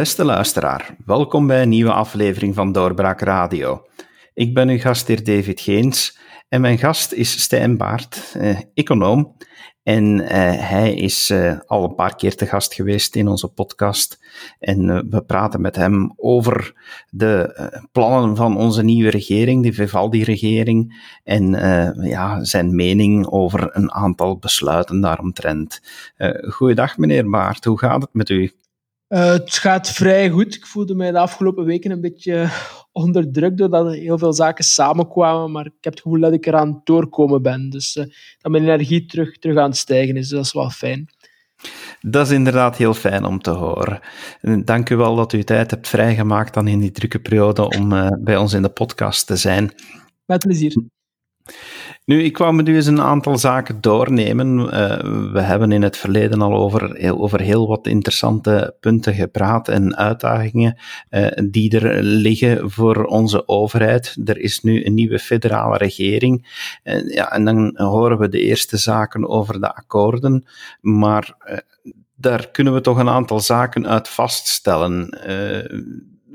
Beste luisteraar, welkom bij een nieuwe aflevering van Doorbraak Radio. Ik ben uw gastheer David Geens en mijn gast is Stijn Baart, eh, econoom. En eh, hij is eh, al een paar keer te gast geweest in onze podcast. En eh, we praten met hem over de eh, plannen van onze nieuwe regering, de Vivaldi-regering. En eh, ja, zijn mening over een aantal besluiten daaromtrent. goeiedag, meneer Baart, hoe gaat het met u? Uh, het gaat vrij goed. Ik voelde mij de afgelopen weken een beetje onder druk doordat heel veel zaken samenkwamen. Maar ik heb het gevoel dat ik eraan doorkomen ben. Dus uh, dat mijn energie terug, terug aan het stijgen is. Dus dat is wel fijn. Dat is inderdaad heel fijn om te horen. Dank u wel dat u tijd hebt vrijgemaakt dan in die drukke periode om uh, bij ons in de podcast te zijn. Met plezier. Nu, ik kwam met u eens een aantal zaken doornemen. Uh, we hebben in het verleden al over heel, over heel wat interessante punten gepraat en uitdagingen uh, die er liggen voor onze overheid. Er is nu een nieuwe federale regering. Uh, ja, en dan horen we de eerste zaken over de akkoorden. Maar daar kunnen we toch een aantal zaken uit vaststellen.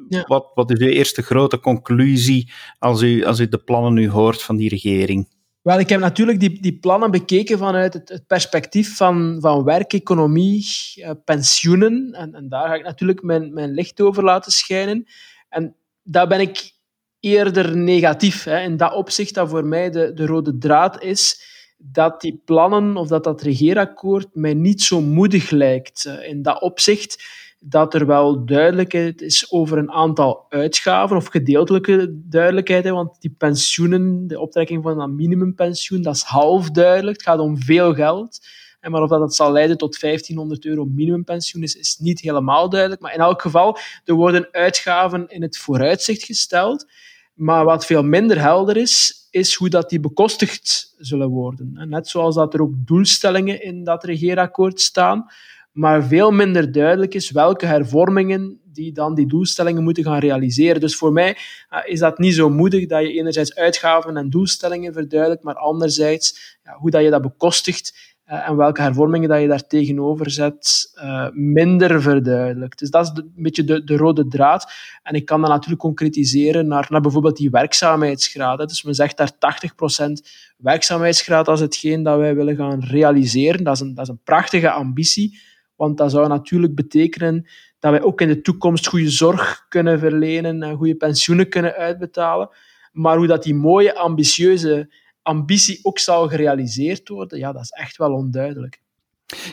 Ja. Wat, wat is uw eerste grote conclusie als u, als u de plannen nu hoort van die regering? Wel, ik heb natuurlijk die, die plannen bekeken vanuit het, het perspectief van, van werk, economie, eh, pensioenen. En, en, daar ga ik natuurlijk mijn, mijn licht over laten schijnen. En daar ben ik eerder negatief. Hè, in dat opzicht dat voor mij de, de rode draad is dat die plannen of dat dat regeerakkoord mij niet zo moedig lijkt. Eh, in dat opzicht dat er wel duidelijkheid is over een aantal uitgaven, of gedeeltelijke duidelijkheid, want die pensioenen, de optrekking van dat minimumpensioen, dat is half duidelijk. Het gaat om veel geld. En maar of dat, dat zal leiden tot 1500 euro minimumpensioen is, is niet helemaal duidelijk. Maar in elk geval, er worden uitgaven in het vooruitzicht gesteld. Maar wat veel minder helder is, is hoe dat die bekostigd zullen worden. Net zoals dat er ook doelstellingen in dat regeerakkoord staan maar veel minder duidelijk is welke hervormingen die dan die doelstellingen moeten gaan realiseren. Dus voor mij uh, is dat niet zo moedig dat je enerzijds uitgaven en doelstellingen verduidelijkt, maar anderzijds ja, hoe dat je dat bekostigt uh, en welke hervormingen dat je daar tegenover zet, uh, minder verduidelijkt. Dus dat is een beetje de, de, rode draad. En ik kan dat natuurlijk concretiseren naar, naar bijvoorbeeld die werkzaamheidsgraad. Dus men zegt daar 80% werkzaamheidsgraad als hetgeen dat wij willen gaan realiseren. Dat is een, dat is een prachtige ambitie. Want dat zou natuurlijk betekenen dat wij ook in de toekomst goede zorg kunnen verlenen en goede pensioenen kunnen uitbetalen. Maar hoe dat die mooie, ambitieuze ambitie ook zal gerealiseerd worden, ja, dat is echt wel onduidelijk.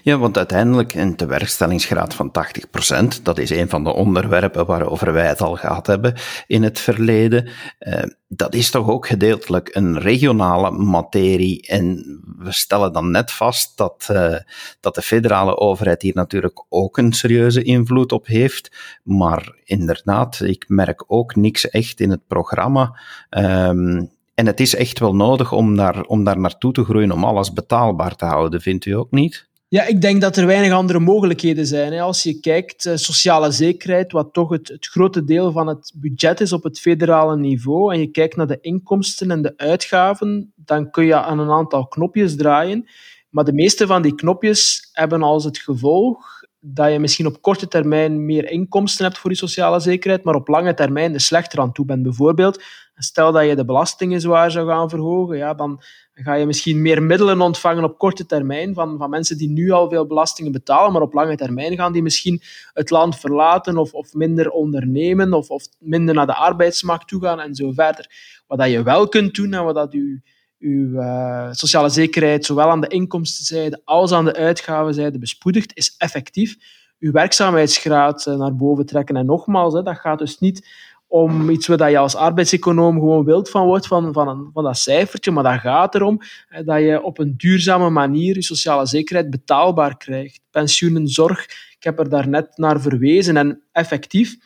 Ja, want uiteindelijk een tewerkstellingsgraad van 80%, dat is een van de onderwerpen waarover wij het al gehad hebben in het verleden, eh, dat is toch ook gedeeltelijk een regionale materie. En we stellen dan net vast dat, eh, dat de federale overheid hier natuurlijk ook een serieuze invloed op heeft. Maar inderdaad, ik merk ook niks echt in het programma. Um, en het is echt wel nodig om daar, om daar naartoe te groeien, om alles betaalbaar te houden, vindt u ook niet? Ja, ik denk dat er weinig andere mogelijkheden zijn. Als je kijkt, uh, sociale zekerheid, wat toch het, grote deel van het budget is op het federale niveau, en je kijkt naar de inkomsten en de uitgaven, dan kun je aan een aantal knopjes draaien. Maar de meeste van die knopjes hebben als het gevolg dat je misschien op korte termijn meer inkomsten hebt voor je sociale zekerheid, maar op lange termijn er slechter aan toe bent. Bijvoorbeeld, stel dat je de belastingen zwaar zou gaan verhogen, ja, dan ga je misschien meer middelen ontvangen op korte termijn van, van mensen die nu al veel belastingen betalen, maar op lange termijn gaan die misschien het land verlaten of, of minder ondernemen of, of minder naar de arbeidsmarkt toe gaan en zo verder. Wat dat je wel kunt doen en wat dat je uw uh, sociale zekerheid zowel aan de inkomstenzijde als aan de uitgavenzijde bespoedigt, is effectief uw werkzaamheidsgraad uh, naar boven trekken. En nogmaals, hè, dat gaat dus niet om iets waar je als arbeidseconoom gewoon wild van wordt, van, van, een, van dat cijfertje, maar dat gaat erom dat je op een duurzame manier je sociale zekerheid betaalbaar krijgt. Pensioenen, zorg, ik heb er daarnet naar verwezen. En effectief,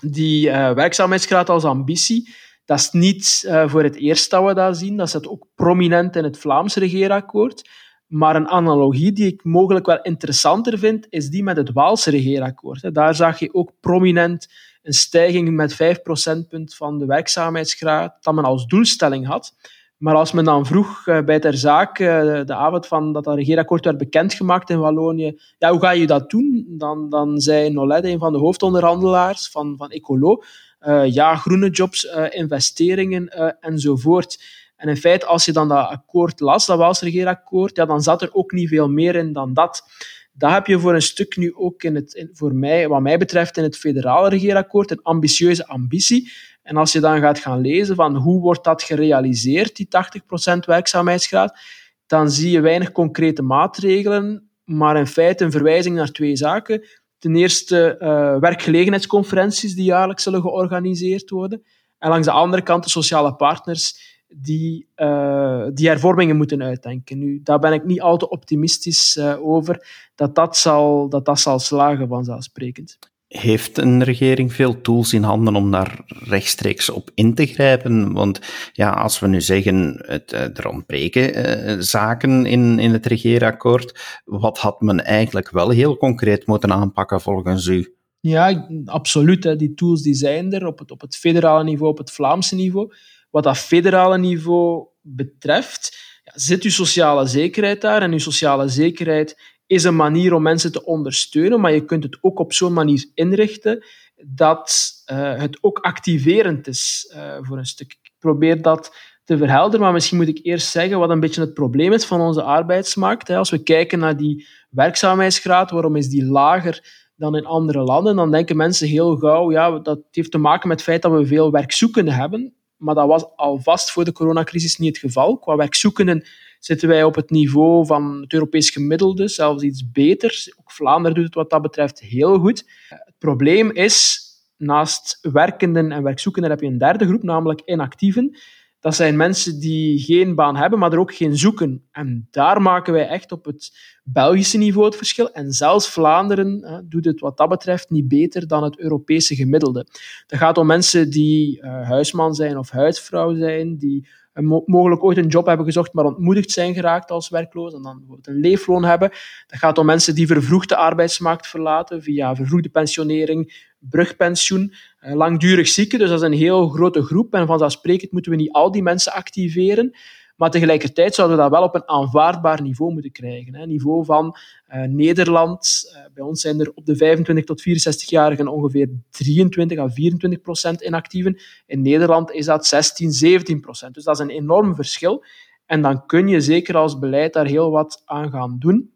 die uh, werkzaamheidsgraad als ambitie, dat is niet uh, voor het eerst dat we dat zien. Dat zit ook prominent in het Vlaams regeerakkoord. Maar een analogie die ik mogelijk wel interessanter vind, is die met het Waalse regeerakkoord. Daar zag je ook prominent een stijging met 5 procentpunt van de werkzaamheidsgraad dat men als doelstelling had. Maar als men dan vroeg uh, bij ter zaak, uh, de avond van dat dat regeerakkoord werd bekendgemaakt in Wallonië, ja, hoe ga je dat doen? Dan, dan zei Nolet, een van de hoofdonderhandelaars van, van Ecolo, uh, ja, groene jobs, investeringen enzovoort. En in feite, als je dan dat akkoord las, dat Waals regeerakkoord, ja, dan zat er ook niet veel meer in dan dat. Dat heb je voor een stuk nu ook in het, voor mij, wat mij betreft, in het federale regeerakkoord, een ambitieuze ambitie. En als je dan gaat gaan lezen van hoe wordt dat gerealiseerd, die 80% werkzaamheidsgraad, dan zie je weinig concrete maatregelen, maar in feite een verwijzing naar twee zaken. Ten eerste uh, werkgelegenheidsconferenties die jaarlijks zullen georganiseerd worden. En langs de andere kant de sociale partners die, uh, die hervormingen moeten uitdenken. Nu, daar ben ik niet al te optimistisch uh, over dat dat, zal, dat dat zal slagen, vanzelfsprekend. Heeft een regering veel tools in handen om daar rechtstreeks op in te grijpen? Want ja, als we nu zeggen, het, eh, er ontbreken uh, zaken in, in het regeerakkoord, wat had men eigenlijk wel heel concreet moeten aanpakken volgens u? Ja, absoluut. Hè. Die tools die zijn er op het, op het federale niveau, op het Vlaamse niveau. Wat dat federale niveau betreft, ja, zit uw sociale zekerheid daar en uw sociale zekerheid is een manier om mensen te ondersteunen, maar je kunt het ook op zo'n manier inrichten dat uh, het ook activerend is uh, voor een stuk. Ik probeer dat te verhelderen, maar misschien moet ik eerst zeggen wat een beetje het probleem is van onze arbeidsmarkt. Als we kijken naar die werkzaamheidsgraad, waarom is die lager dan in andere landen, dan denken mensen heel gauw, ja, dat heeft te maken met het feit dat we veel werkzoekenden hebben. Maar dat was alvast voor de coronacrisis niet het geval. Qua werkzoekenden zitten wij op het niveau van het Europees gemiddelde, zelfs iets beter. Ook Vlaanderen doet het wat dat betreft heel goed. Het probleem is, naast werkenden en werkzoekenden heb je een derde groep, namelijk inactieven. Dat zijn mensen die geen baan hebben, maar er ook geen zoeken. En daar maken wij echt op het Belgische niveau het verschil. En zelfs Vlaanderen hè, doet het wat dat betreft niet beter dan het Europese gemiddelde. Dat gaat om mensen die uh, huisman zijn of huisvrouw zijn, die mogelijk ooit een job hebben gezocht, maar ontmoedigd zijn geraakt als werkloos en dan bijvoorbeeld een leefloon hebben. Dat gaat om mensen die vervroegd de arbeidsmarkt verlaten via vervroegde pensionering, brugpensioen, eh, langdurig zieken. Dus dat is een heel grote groep en vanzelfsprekend moeten we niet al die mensen activeren. Maar tegelijkertijd zouden we dat wel op een aanvaardbaar niveau moeten krijgen. Niveau van uh, Nederland. Uh, bij ons zijn er op de 25 tot 64-jarigen ongeveer 23 à 24 procent inactieven. In Nederland is dat 16, 17 procent. Dus dat is een enorm verschil. En dan kun je zeker als beleid daar heel wat aan gaan doen.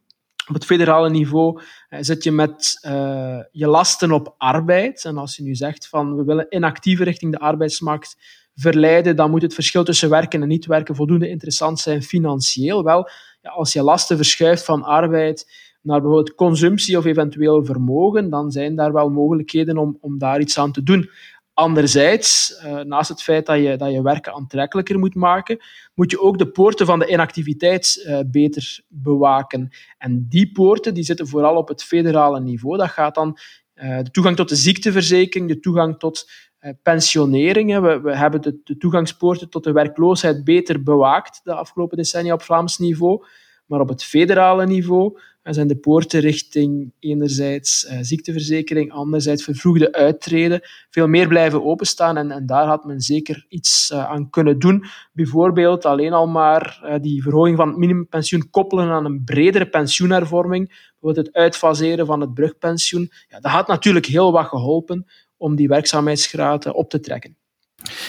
Op het federale niveau uh, zit je met uh, je lasten op arbeid. En als je nu zegt van we willen inactieve richting de arbeidsmarkt verleiden, dan moet het verschil tussen werken en niet werken voldoende interessant zijn financieel. Wel, ja, als je lasten verschuift van arbeid naar bijvoorbeeld consumptie of eventueel vermogen, dan zijn daar wel mogelijkheden om, om daar iets aan te doen. Anderzijds, uh, naast het feit dat je, dat je werken aantrekkelijker moet maken, moet je ook de poorten van de inactiviteit uh, beter bewaken. En die poorten die zitten vooral op het federale niveau. Dat gaat dan uh, de toegang tot de ziekteverzekering, de toegang tot eh, pensioneringen. We, we hebben de, de, toegangspoorten tot de werkloosheid beter bewaakt de afgelopen decennia op Vlaams niveau. Maar op het federale niveau eh, zijn de poorten richting enerzijds uh, ziekteverzekering, anderzijds vervroegde uittreden veel meer blijven openstaan. En, en daar had men zeker iets uh, aan kunnen doen. Bijvoorbeeld alleen al maar uh, die verhoging van het minimumpensioen koppelen aan een bredere pensioenhervorming. Bijvoorbeeld het uitfaseren van het brugpensioen. Ja, dat had natuurlijk heel wat geholpen om die werkzaamheidsgraad op te trekken.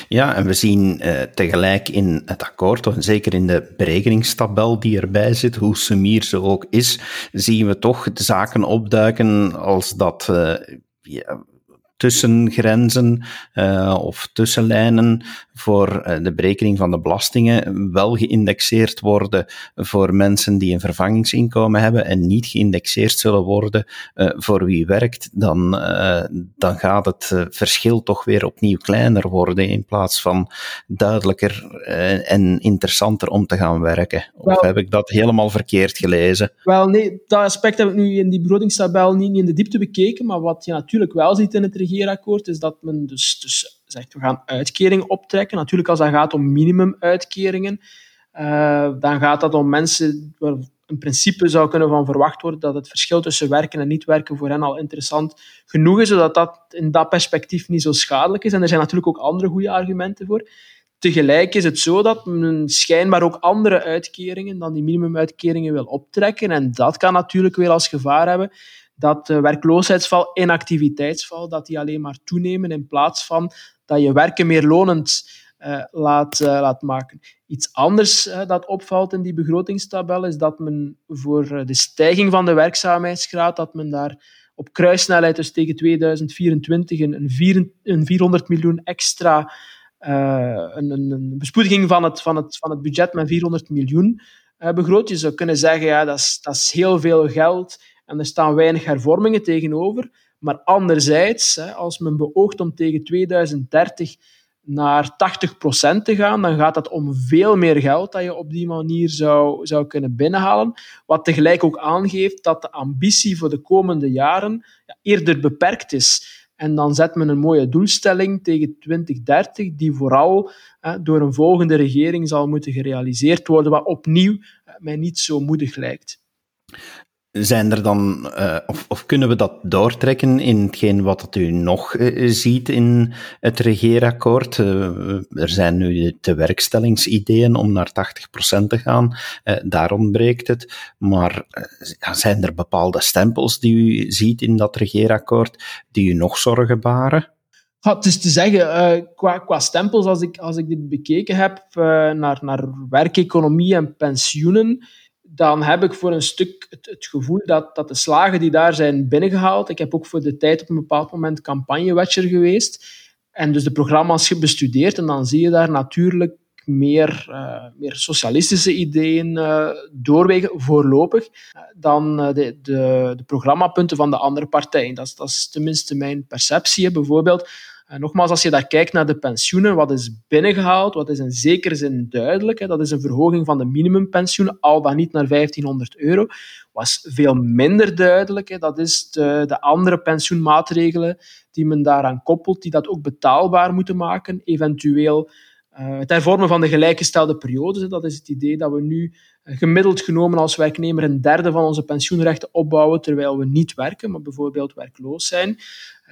Ja, en we zien uh, tegelijk in het akkoord, en zeker in de berekeningstabel die erbij zit, hoe sumier ze ook is, zien we toch de zaken opduiken als dat uh, ja, tussengrenzen uh, of tussenlijnen voor uh, de berekening van de belastingen wel geïndexeerd worden voor mensen die een vervangingsinkomen hebben en niet geïndexeerd zullen worden uh, voor wie werkt, dan, dan gaat het verschil toch weer opnieuw kleiner worden in plaats van duidelijker en interessanter om te gaan werken. Of heb ik dat helemaal verkeerd gelezen? Wel, nee, dat aspect heb ik nu in die begrotingstabel niet in de diepte bekeken, maar wat je natuurlijk wel ziet in het is dat men dus, dus zegt we gaan uitkeringen optrekken. Natuurlijk als het gaat om minimumuitkeringen, uh, dan gaat dat om mensen waar een principe zou kunnen van verwacht worden dat het verschil tussen werken en niet werken voor hen al interessant genoeg is, zodat dat in dat perspectief niet zo schadelijk is. En er zijn natuurlijk ook andere goede argumenten voor. tegelijk is het zo dat men schijnbaar ook andere uitkeringen dan die minimumuitkeringen wil optrekken. En dat kan natuurlijk weer als gevaar hebben dat de werkloosheidsval, inactiviteitsval, dat die alleen maar toenemen in plaats van dat je werken meer lonend uh, laat, uh, laat maken. Iets anders dat opvalt in die begrotingstabel is dat men voor de stijging van de werkzaamheidsgraad, dat men daar op kruissnelheid dus tegen 2024 een, een, vier, een 400 miljoen extra, een, een, bespoediging van het, van, het, van het budget met 400 miljoen begroot. Je zou kunnen zeggen, ja, dat is, dat is heel veel geld en er staan weinig hervormingen tegenover. Maar anderzijds, als men beoogt om tegen 2030 naar 80% te gaan, dan gaat dat om veel meer geld dat je op die manier zou, zou kunnen binnenhalen. Wat tegelijk ook aangeeft dat de ambitie voor de komende jaren ja, eerder beperkt is. En dan zet men een mooie doelstelling tegen 2030, die vooral door een volgende regering zal moeten gerealiseerd worden, wat opnieuw mij niet zo moedig lijkt. Zijn er dan, uh, of, of, kunnen we dat doortrekken in hetgeen wat u nog uh, ziet in het regeerakkoord? Uh, er zijn nu de werkstellingsideeën om naar 80% te gaan, daar ontbreekt het. Maar zijn er bepaalde stempels die u ziet in dat regeerakkoord die u nog zorgen baren? Ja, het is te zeggen, qua, qua stempels, als ik, als ik dit bekeken heb naar, naar werkeconomie en pensioenen, dan heb ik voor een stuk het, gevoel dat, dat de slagen die daar zijn binnengehaald. Ik heb ook voor de tijd op een bepaald moment campagnewatcher geweest. En dus de programma's bestudeerd. En dan zie je daar natuurlijk meer, uh, meer socialistische ideeën uh, doorwegen, voorlopig, uh, dan de, de, de programmapunten van de andere partijen. Dat dat is tenminste mijn perceptie. Bijvoorbeeld, nogmaals, als je daar kijkt naar de pensioenen, wat is binnengehaald, wat is in zekere zin duidelijk, hè, dat is een verhoging van de minimumpensioenen, al dan niet naar 1500 euro, was veel minder duidelijk. Hè, dat is de, de andere pensioenmaatregelen die men daaraan koppelt, die dat ook betaalbaar moeten maken, eventueel uh, het hervormen van de gelijkgestelde periodes. Dat is het idee dat we nu uh, gemiddeld genomen als werknemer een derde van onze pensioenrechten opbouwen terwijl we niet werken, maar bijvoorbeeld werkloos zijn.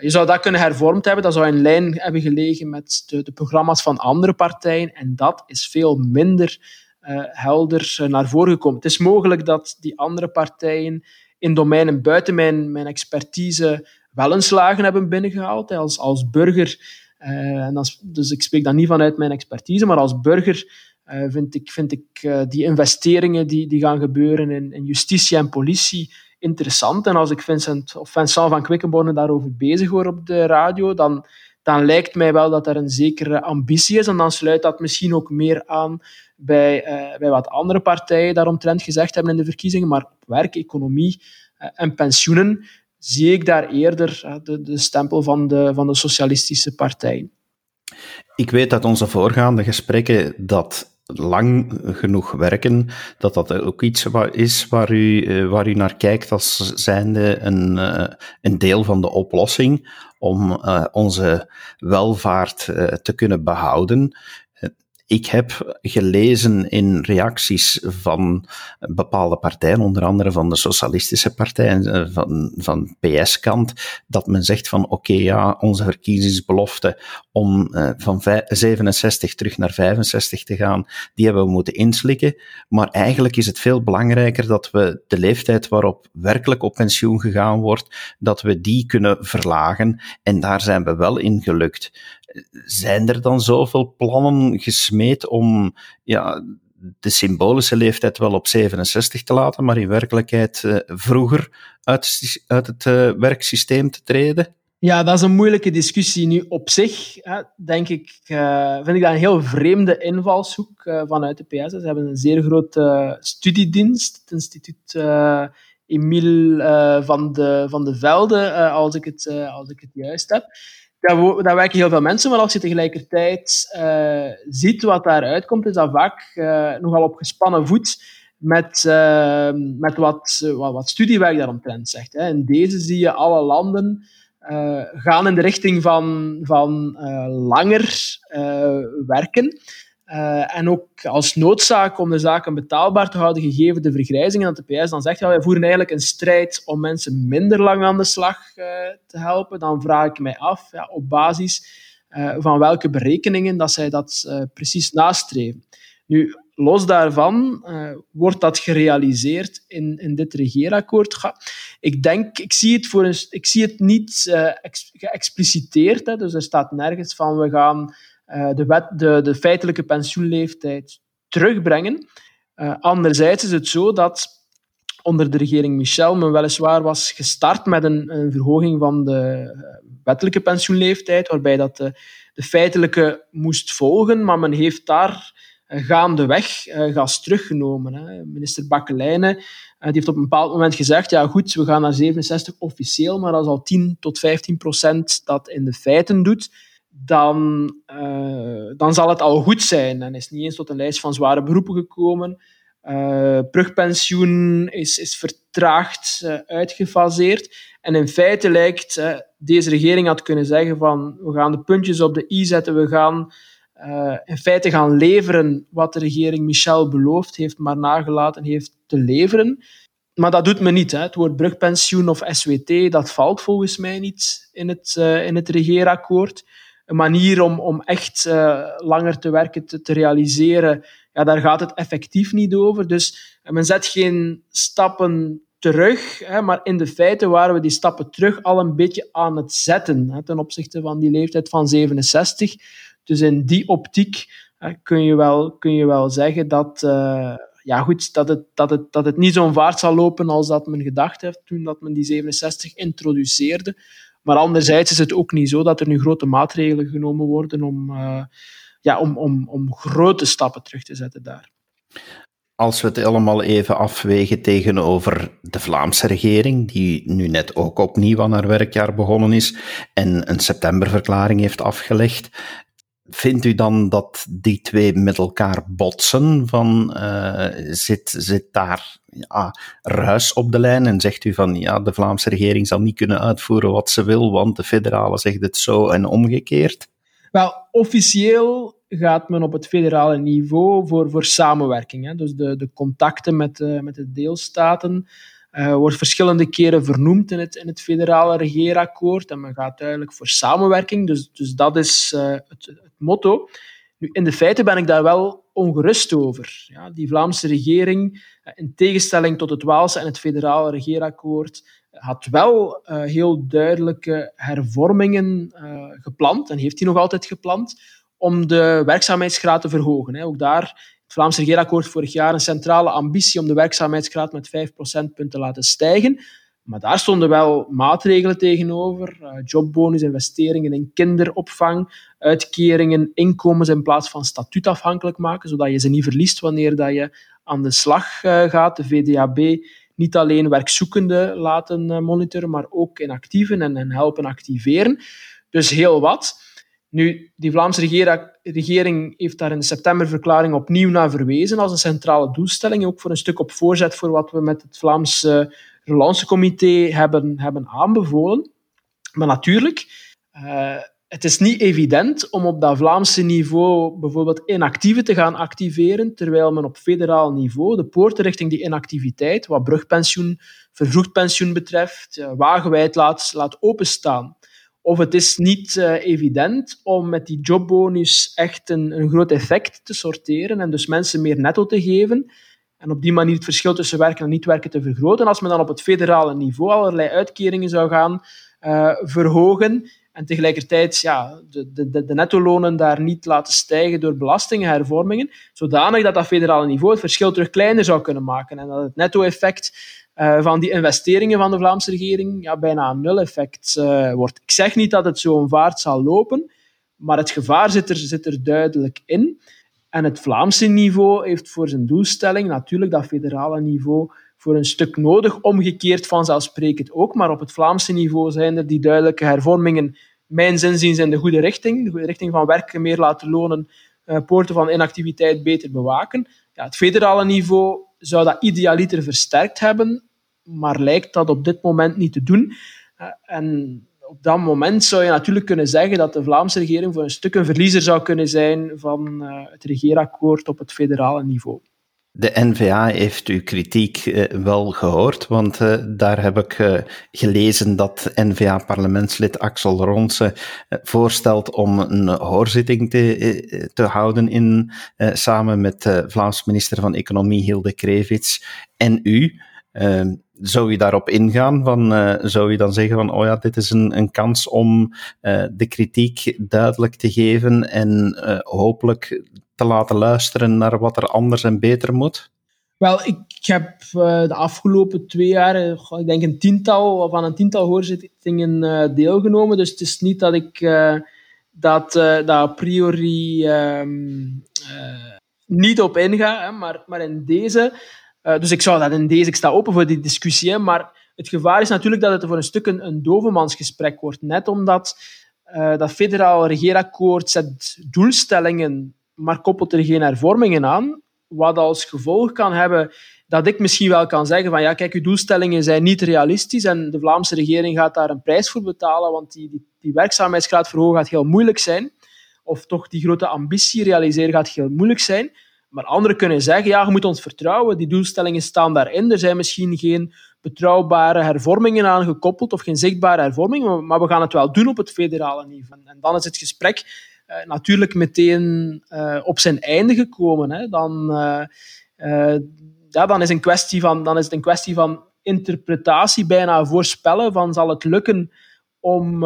Je zou dat kunnen hervormd hebben, dat zou in lijn hebben gelegen met de, programma's van andere partijen en dat is veel minder uh, helder naar voren gekomen. Het is mogelijk dat die andere partijen in domeinen buiten mijn, mijn expertise wel een slagen hebben binnengehaald. Als, als burger uh, en dus ik spreek dan niet vanuit mijn expertise, maar als burger vind ik, vind ik die investeringen die, die gaan gebeuren in, in justitie en politie interessant. En als ik Vincent, of Vincent van Quickenborne daarover bezig hoor op de radio, dan, dan lijkt mij wel dat er een zekere ambitie is. En dan sluit dat misschien ook meer aan bij, bij wat andere partijen daaromtrent gezegd hebben in de verkiezingen. Maar op werk, economie en pensioenen zie ik daar eerder de, de stempel van de, van de socialistische partij. Ik weet dat onze voorgaande gesprekken dat lang genoeg werken, dat dat ook iets is waar u, eh, waar u naar kijkt als zijnde een, eh, een deel van de oplossing om uh, onze welvaart te kunnen behouden. Ik heb gelezen in reacties van bepaalde partijen, onder andere van de Socialistische Partij en eh, van, van PS-kant, dat men zegt van oké, ja, onze verkiezingsbelofte om uh, van 67 terug naar 65 te gaan, die hebben we moeten inslikken. Maar eigenlijk is het veel belangrijker dat we de leeftijd waarop werkelijk op pensioen gegaan wordt, dat we die kunnen verlagen. En daar zijn we wel in gelukt zijn er dan zoveel plannen gesmeed om ja, de symbolische leeftijd wel op 67 te laten, maar in werkelijkheid uh, vroeger uit, uit het uh, werksysteem te treden? Ja, dat is een moeilijke discussie. Nu op zich hè, denk ik, uh, vind ik dat een heel vreemde invalshoek vanuit de PS. Ze hebben een zeer grote studiedienst, het instituut Emile van, de, van de Velde, als, ik het, als ik het juist heb daar, daar werken heel veel mensen, maar als je tegelijkertijd uh, ziet wat daaruit komt, is dat vaak uh, nogal op gespannen voet met, uh, met wat, wat, wat, studiewerk daaromtrent zegt. Hè. In deze zie je alle landen gaan in de richting van, van langer werken. Uh, en ook als noodzaak om de zaken betaalbaar te houden, gegeven de vergrijzing. En dat de PS dan zegt, ja, wij voeren eigenlijk een strijd om mensen minder lang aan de slag uh, te helpen. Dan vraag ik mij af, ja, op basis van welke berekeningen dat zij dat precies nastreven. Nu, los daarvan wordt dat gerealiseerd in, in dit regeerakkoord. ik denk, ik zie het, voor een, ik zie het niet geëxpliciteerd. Hè, dus er staat nergens van we gaan de, wet, de, de feitelijke pensioenleeftijd terugbrengen. Uh, anderzijds is het zo dat onder de regering Michel men weliswaar was gestart met een, een verhoging van de eh, wettelijke pensioenleeftijd, waarbij dat de, feitelijke moest volgen, maar men heeft daar gaandeweg gas teruggenomen. Minister Bakkelijne die heeft op een bepaald moment gezegd, ja goed, we gaan naar 67 officieel, maar als al 10 tot 15 procent dat in de feiten doet, dan, uh, dan zal het al goed zijn. En is niet eens tot een lijst van zware beroepen gekomen. Uh, brugpensioen is, is vertraagd uh, uitgefaseerd. En in feite lijkt deze regering had kunnen zeggen van we gaan de puntjes op de i zetten, we gaan in feite gaan leveren wat de regering Michel beloofd heeft, maar nagelaten heeft te leveren. Maar dat doet men niet. Hè. Het woord brugpensioen of SWT, dat valt volgens mij niet in het, in het regeerakkoord een manier om, om echt uh, langer te werken, te, te, realiseren, ja, daar gaat het effectief niet over. Dus men zet geen stappen terug, hè, maar in de feite waren we die stappen terug al een beetje aan het zetten hè, ten opzichte van die leeftijd van 67. Dus in die optiek hè, kun, je wel, kun je wel zeggen dat, uh, ja, goed, dat, het, dat, het, dat het niet zo'n vaart zal lopen als dat men gedacht heeft toen dat men die 67 introduceerde. Maar anderzijds is het ook niet zo dat er nu grote maatregelen genomen worden om, uh, ja, om, om, om grote stappen terug te zetten daar. Als we het allemaal even afwegen tegenover de Vlaamse regering, die nu net ook opnieuw aan haar werkjaar begonnen is en een septemberverklaring heeft afgelegd, Vindt u dan dat die twee met elkaar botsen? Van, uh, zit, zit daar ja, ruis op de lijn en zegt u van ja, de Vlaamse regering zal niet kunnen uitvoeren wat ze wil, want de federale zegt het zo en omgekeerd? Wel, officieel gaat men op het federale niveau voor, voor samenwerking. Hè? Dus de, de contacten met, uh, met de deelstaten uh, wordt verschillende keren vernoemd in het, in het federale regeerakkoord. En men gaat duidelijk voor samenwerking. Dus, dus dat is uh, het, het, motto. Nu, in de feiten ben ik daar wel ongerust over. Ja, die Vlaamse regering, uh, in tegenstelling tot het Waalse en het federale regeerakkoord, had wel heel duidelijke hervormingen gepland, en heeft hij nog altijd gepland, om de werkzaamheidsgraad te verhogen. Ook daar het Vlaamse regeerakkoord vorig jaar een centrale ambitie om de werkzaamheidsgraad met 5 procentpunten te laten stijgen. Maar daar stonden wel maatregelen tegenover. Uh, jobbonus, investeringen in kinderopvang, uitkeringen, inkomens in plaats van statuutafhankelijk maken, zodat je ze niet verliest wanneer dat je aan de slag uh, gaat. De VDAB niet alleen werkzoekenden laten uh, monitoren, maar ook inactieven en, en helpen activeren. Dus heel wat. Nu, die Vlaamse regering heeft daar in de septemberverklaring opnieuw naar verwezen als een centrale doelstelling, ook voor een stuk op voorzet voor wat we met het Vlaamse Relancecomité hebben, hebben aanbevolen. Maar natuurlijk, uh, het is niet evident om op dat Vlaamse niveau bijvoorbeeld inactieven te gaan activeren, terwijl men op federaal niveau de poorten richting die inactiviteit, wat brugpensioen, vervroegd pensioen betreft, uh, wagenwijd laat, laat openstaan. Of het is niet uh, evident om met die jobbonus echt een, een groot effect te sorteren en dus mensen meer netto te geven. En op die manier het verschil tussen werken en niet werken te vergroten. Als men dan op het federale niveau allerlei uitkeringen zou gaan uh, verhogen en tegelijkertijd ja, de, de, de netto-lonen daar niet laten stijgen door belastinghervormingen, zodanig dat dat federale niveau het verschil terug kleiner zou kunnen maken en dat het netto-effect uh, van die investeringen van de Vlaamse regering ja, bijna een nul-effect uh, wordt. Ik zeg niet dat het zo'n vaart zal lopen, maar het gevaar zit er, zit er duidelijk in. En het Vlaamse niveau heeft voor zijn doelstelling natuurlijk dat federale niveau voor een stuk nodig. Omgekeerd vanzelfsprekend ook, maar op het Vlaamse niveau zijn er die duidelijke hervormingen, mijn zinziens, in de goede richting. De richting van werken meer laten lonen, uh, poorten van inactiviteit beter bewaken. Ja, het federale niveau zou dat idealiter versterkt hebben, maar lijkt dat op dit moment niet te doen. Uh, en op dat moment zou je natuurlijk kunnen zeggen dat de Vlaamse regering voor een stuk een verliezer zou kunnen zijn van uh, het regeerakkoord op het federale niveau. De NVA heeft uw kritiek eh, wel gehoord, want daar heb ik gelezen dat NVA-parlementslid Axel Ronse voorstelt om een hoorzitting te, te houden in, samen met de Vlaams minister van Economie Hilde Krevits en u. Ehm, zou je daarop ingaan? Van, zou je dan zeggen van, oh ja, dit is een, een kans om de kritiek duidelijk te geven en hopelijk te laten luisteren naar wat er anders en beter moet? Wel, ik heb de afgelopen twee jaar, eh, ik denk een tiental, van een tiental hoorzittingen deelgenomen. Dus het is niet dat ik dat, dat a priori um, niet op inga, hè, maar, maar in deze. Dus ik zou dat in deze, ik sta open voor die discussie, maar het gevaar is natuurlijk dat het voor een stuk een, een dovenmansgesprek wordt. Net omdat dat federaal regeerakkoord zet doelstellingen maar koppelt er geen hervormingen aan. Wat als gevolg kan hebben dat ik misschien wel kan zeggen van ja, kijk, uw doelstellingen zijn niet realistisch en de Vlaamse regering gaat daar een prijs voor betalen, want die, die, die werkzaamheidsgraad verhogen gaat heel moeilijk zijn. Of toch die grote ambitie realiseren gaat heel moeilijk zijn. Maar anderen kunnen zeggen, ja, je moet ons vertrouwen, die doelstellingen staan daarin. Er zijn misschien geen betrouwbare hervormingen aan gekoppeld of geen zichtbare hervormingen, maar we gaan het wel doen op het federale niveau. En dan is het gesprek uh, natuurlijk meteen uh, op zijn einde gekomen. Hè. Dan, uh, ja, dan, is een kwestie van, dan is het een kwestie van interpretatie, bijna voorspellen van zal het lukken om,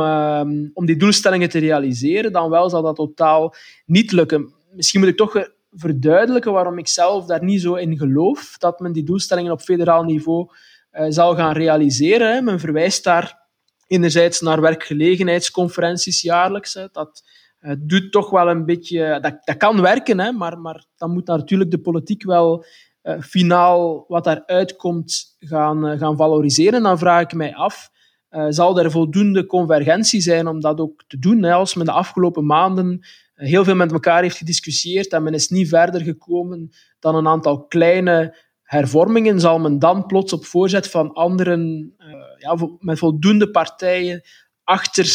om die doelstellingen te realiseren, dan wel zal dat totaal niet lukken. Misschien moet ik toch verduidelijken waarom ik zelf daar niet zo in geloof, dat men die doelstellingen op federaal niveau zal gaan realiseren. Men verwijst daar enerzijds naar werkgelegenheidsconferenties jaarlijks, dat het doet toch wel een beetje... Dat, dat kan werken, hè, maar, maar dan moet natuurlijk de politiek wel uh, finaal wat daaruit komt gaan, gaan valoriseren. Dan vraag ik mij af, zal er voldoende convergentie zijn om dat ook te doen? Als men de afgelopen maanden heel veel met elkaar heeft gediscussieerd en men is niet verder gekomen dan een aantal kleine hervormingen, zal men dan plots op voorzet van anderen, ja, met voldoende partijen achter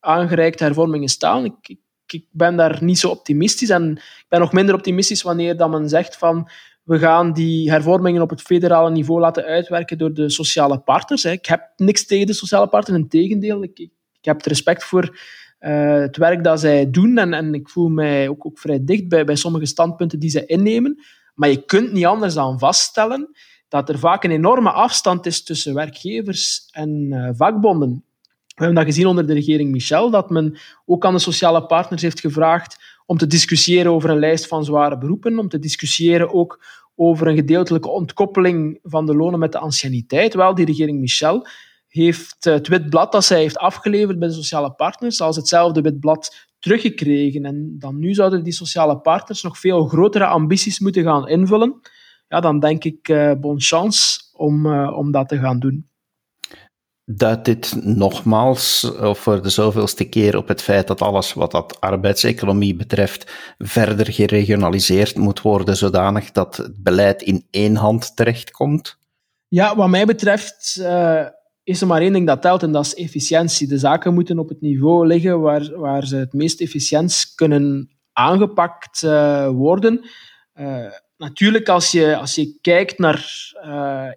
aangereikte hervormingen staan. Ik, ik, ben daar niet zo optimistisch. En ik ben nog minder optimistisch wanneer dat men zegt van we gaan die hervormingen op het federale niveau laten uitwerken door de sociale partners. Ik heb niks tegen de sociale partners, in tegendeel. Ik, ik, heb respect voor uh, het werk dat zij doen en, en ik voel mij ook, ook vrij dicht bij, bij sommige standpunten die zij innemen. Maar je kunt niet anders dan vaststellen dat er vaak een enorme afstand is tussen werkgevers en uh, vakbonden. We hebben dat gezien onder de regering Michel, dat men ook aan de sociale partners heeft gevraagd om te discussiëren over een lijst van zware beroepen, om te discussiëren ook over een gedeeltelijke ontkoppeling van de lonen met de anciëniteit. Wel, die regering Michel heeft het witblad dat zij heeft afgeleverd bij de sociale partners als hetzelfde witblad teruggekregen. En dan nu zouden die sociale partners nog veel grotere ambities moeten gaan invullen. Ja, dan denk ik, uh, bon chance om, uh, om dat te gaan doen duidt dit nogmaals, of voor de zoveelste keer, op het feit dat alles wat dat arbeidseconomie betreft verder geregionaliseerd moet worden, zodanig dat het beleid in één hand terechtkomt? Ja, wat mij betreft uh, is er maar één ding dat telt en dat is efficiëntie. De zaken moeten op het niveau liggen waar, waar ze het meest efficiënt kunnen aangepakt uh, worden. Uh, natuurlijk, als je, als je kijkt naar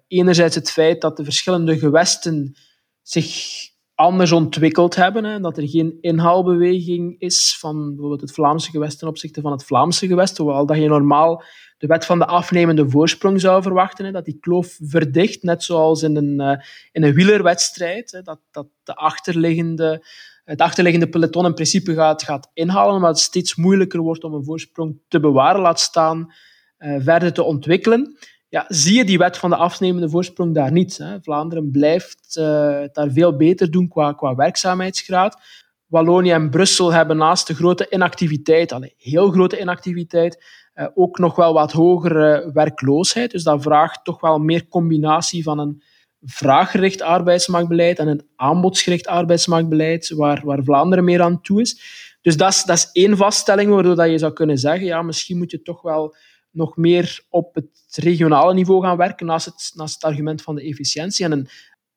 enerzijds het feit dat de verschillende gewesten zich anders ontwikkeld hebben. Hè, dat er geen inhaalbeweging is van bijvoorbeeld het Vlaamse gewest ten opzichte van het Vlaamse gewest. Hoewel dat je normaal de wet van de afnemende voorsprong zou verwachten. Hè, dat die kloof verdicht, net zoals in een, uh, in een wielerwedstrijd. Hè, dat, dat de achterliggende, het achterliggende peloton in principe gaat, gaat inhalen, maar het steeds moeilijker wordt om een voorsprong te bewaren, laat staan uh, verder te ontwikkelen ja, zie je die wet van de afnemende voorsprong daar niet. Hè. Vlaanderen blijft uh, daar veel beter doen qua, qua werkzaamheidsgraad. Wallonië en Brussel hebben naast de grote inactiviteit, allee, heel grote inactiviteit, uh, ook nog wel wat hogere werkloosheid. Dus dat vraagt toch wel meer combinatie van een vraaggericht arbeidsmarktbeleid en een aanbodsgericht arbeidsmarktbeleid, waar, waar Vlaanderen meer aan toe is. Dus dat is, dat is één vaststelling waardoor dat je zou kunnen zeggen, ja, misschien moet je toch wel nog meer op het regionale niveau gaan werken, naast het, naast het argument van de efficiëntie. En een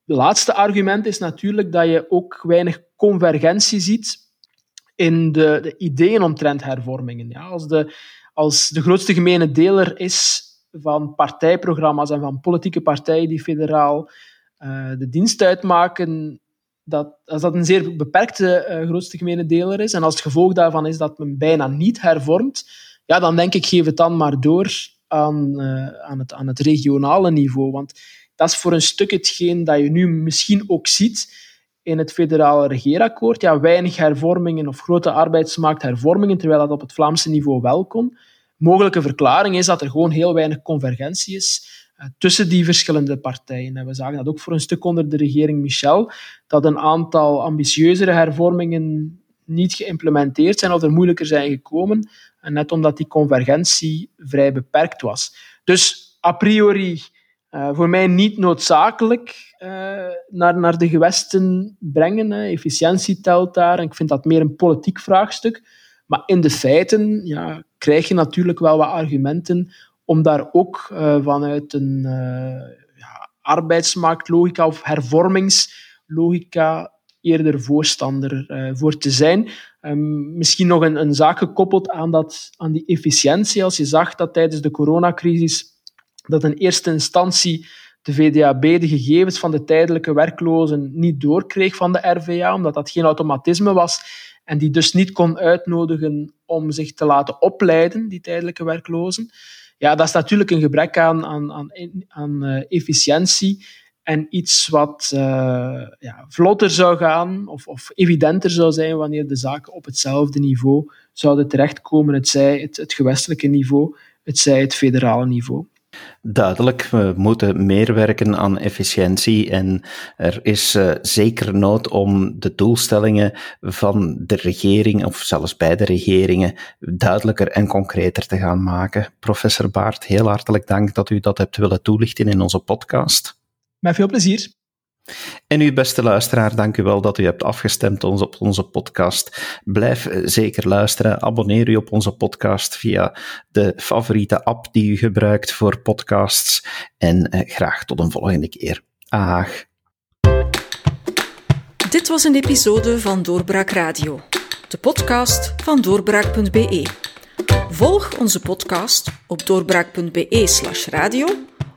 laatste argument is natuurlijk dat je ook weinig convergentie ziet in de, de ideeën omtrent hervormingen. Ja, als, de, als de grootste gemene deler is van partijprogramma's en van politieke partijen die federaal uh, de dienst uitmaken, dat, als dat een zeer beperkte uh, grootste gemene deler is, en als het gevolg daarvan is dat men bijna niet hervormt, ja, dan denk ik, geef het dan maar door aan, uh, aan, het, aan het regionale niveau. Want dat is voor een stuk hetgeen dat je nu misschien ook ziet in het federale regeerakkoord. Ja, weinig hervormingen of grote arbeidsmarkthervormingen, terwijl dat op het Vlaamse niveau wel kon. Mogelijke verklaring is dat er gewoon heel weinig convergentie is uh, tussen die verschillende partijen. En we zagen dat ook voor een stuk onder de regering Michel, dat een aantal ambitieuzere hervormingen niet geïmplementeerd zijn of er moeilijker zijn gekomen, en net omdat die convergentie vrij beperkt was. Dus a priori uh, voor mij niet noodzakelijk uh, naar, naar de gewesten brengen. Hè. Efficiëntie telt daar. En ik vind dat meer een politiek vraagstuk. Maar in de feiten ja, krijg je natuurlijk wel wat argumenten om daar ook vanuit een ja, arbeidsmarktlogica of hervormingslogica eerder voorstander voor te zijn. Um, misschien nog een, een zaak gekoppeld aan, dat, aan die efficiëntie. Als je zag dat tijdens de coronacrisis dat in eerste instantie de VDAB de gegevens van de tijdelijke werklozen niet doorkreeg van de RVA, omdat dat geen automatisme was en die dus niet kon uitnodigen om zich te laten opleiden, die tijdelijke werklozen. Ja, dat is natuurlijk een gebrek aan, aan, aan, aan uh, efficiëntie en iets wat uh, ja, vlotter zou gaan of, of evidenter zou zijn wanneer de zaken op hetzelfde niveau zouden terechtkomen, het zij het, gewestelijke niveau, het zij het federale niveau. Duidelijk, we moeten meer werken aan efficiëntie en er is uh, zeker nood om de doelstellingen van de regering, of zelfs beide regeringen, duidelijker en concreter te gaan maken. Professor Baart, heel hartelijk dank dat u dat hebt willen toelichten in onze podcast. Met veel plezier. En u, beste luisteraar, dank u wel dat u hebt afgestemd op onze podcast. Blijf eh, zeker luisteren. Abonneer u op onze podcast via de favoriete app die u gebruikt voor podcasts. En eh, graag tot een volgende keer. Aag. Dit was een episode van Doorbraak Radio, de podcast van doorbraak.be. Volg onze podcast op doorbraak.be/radio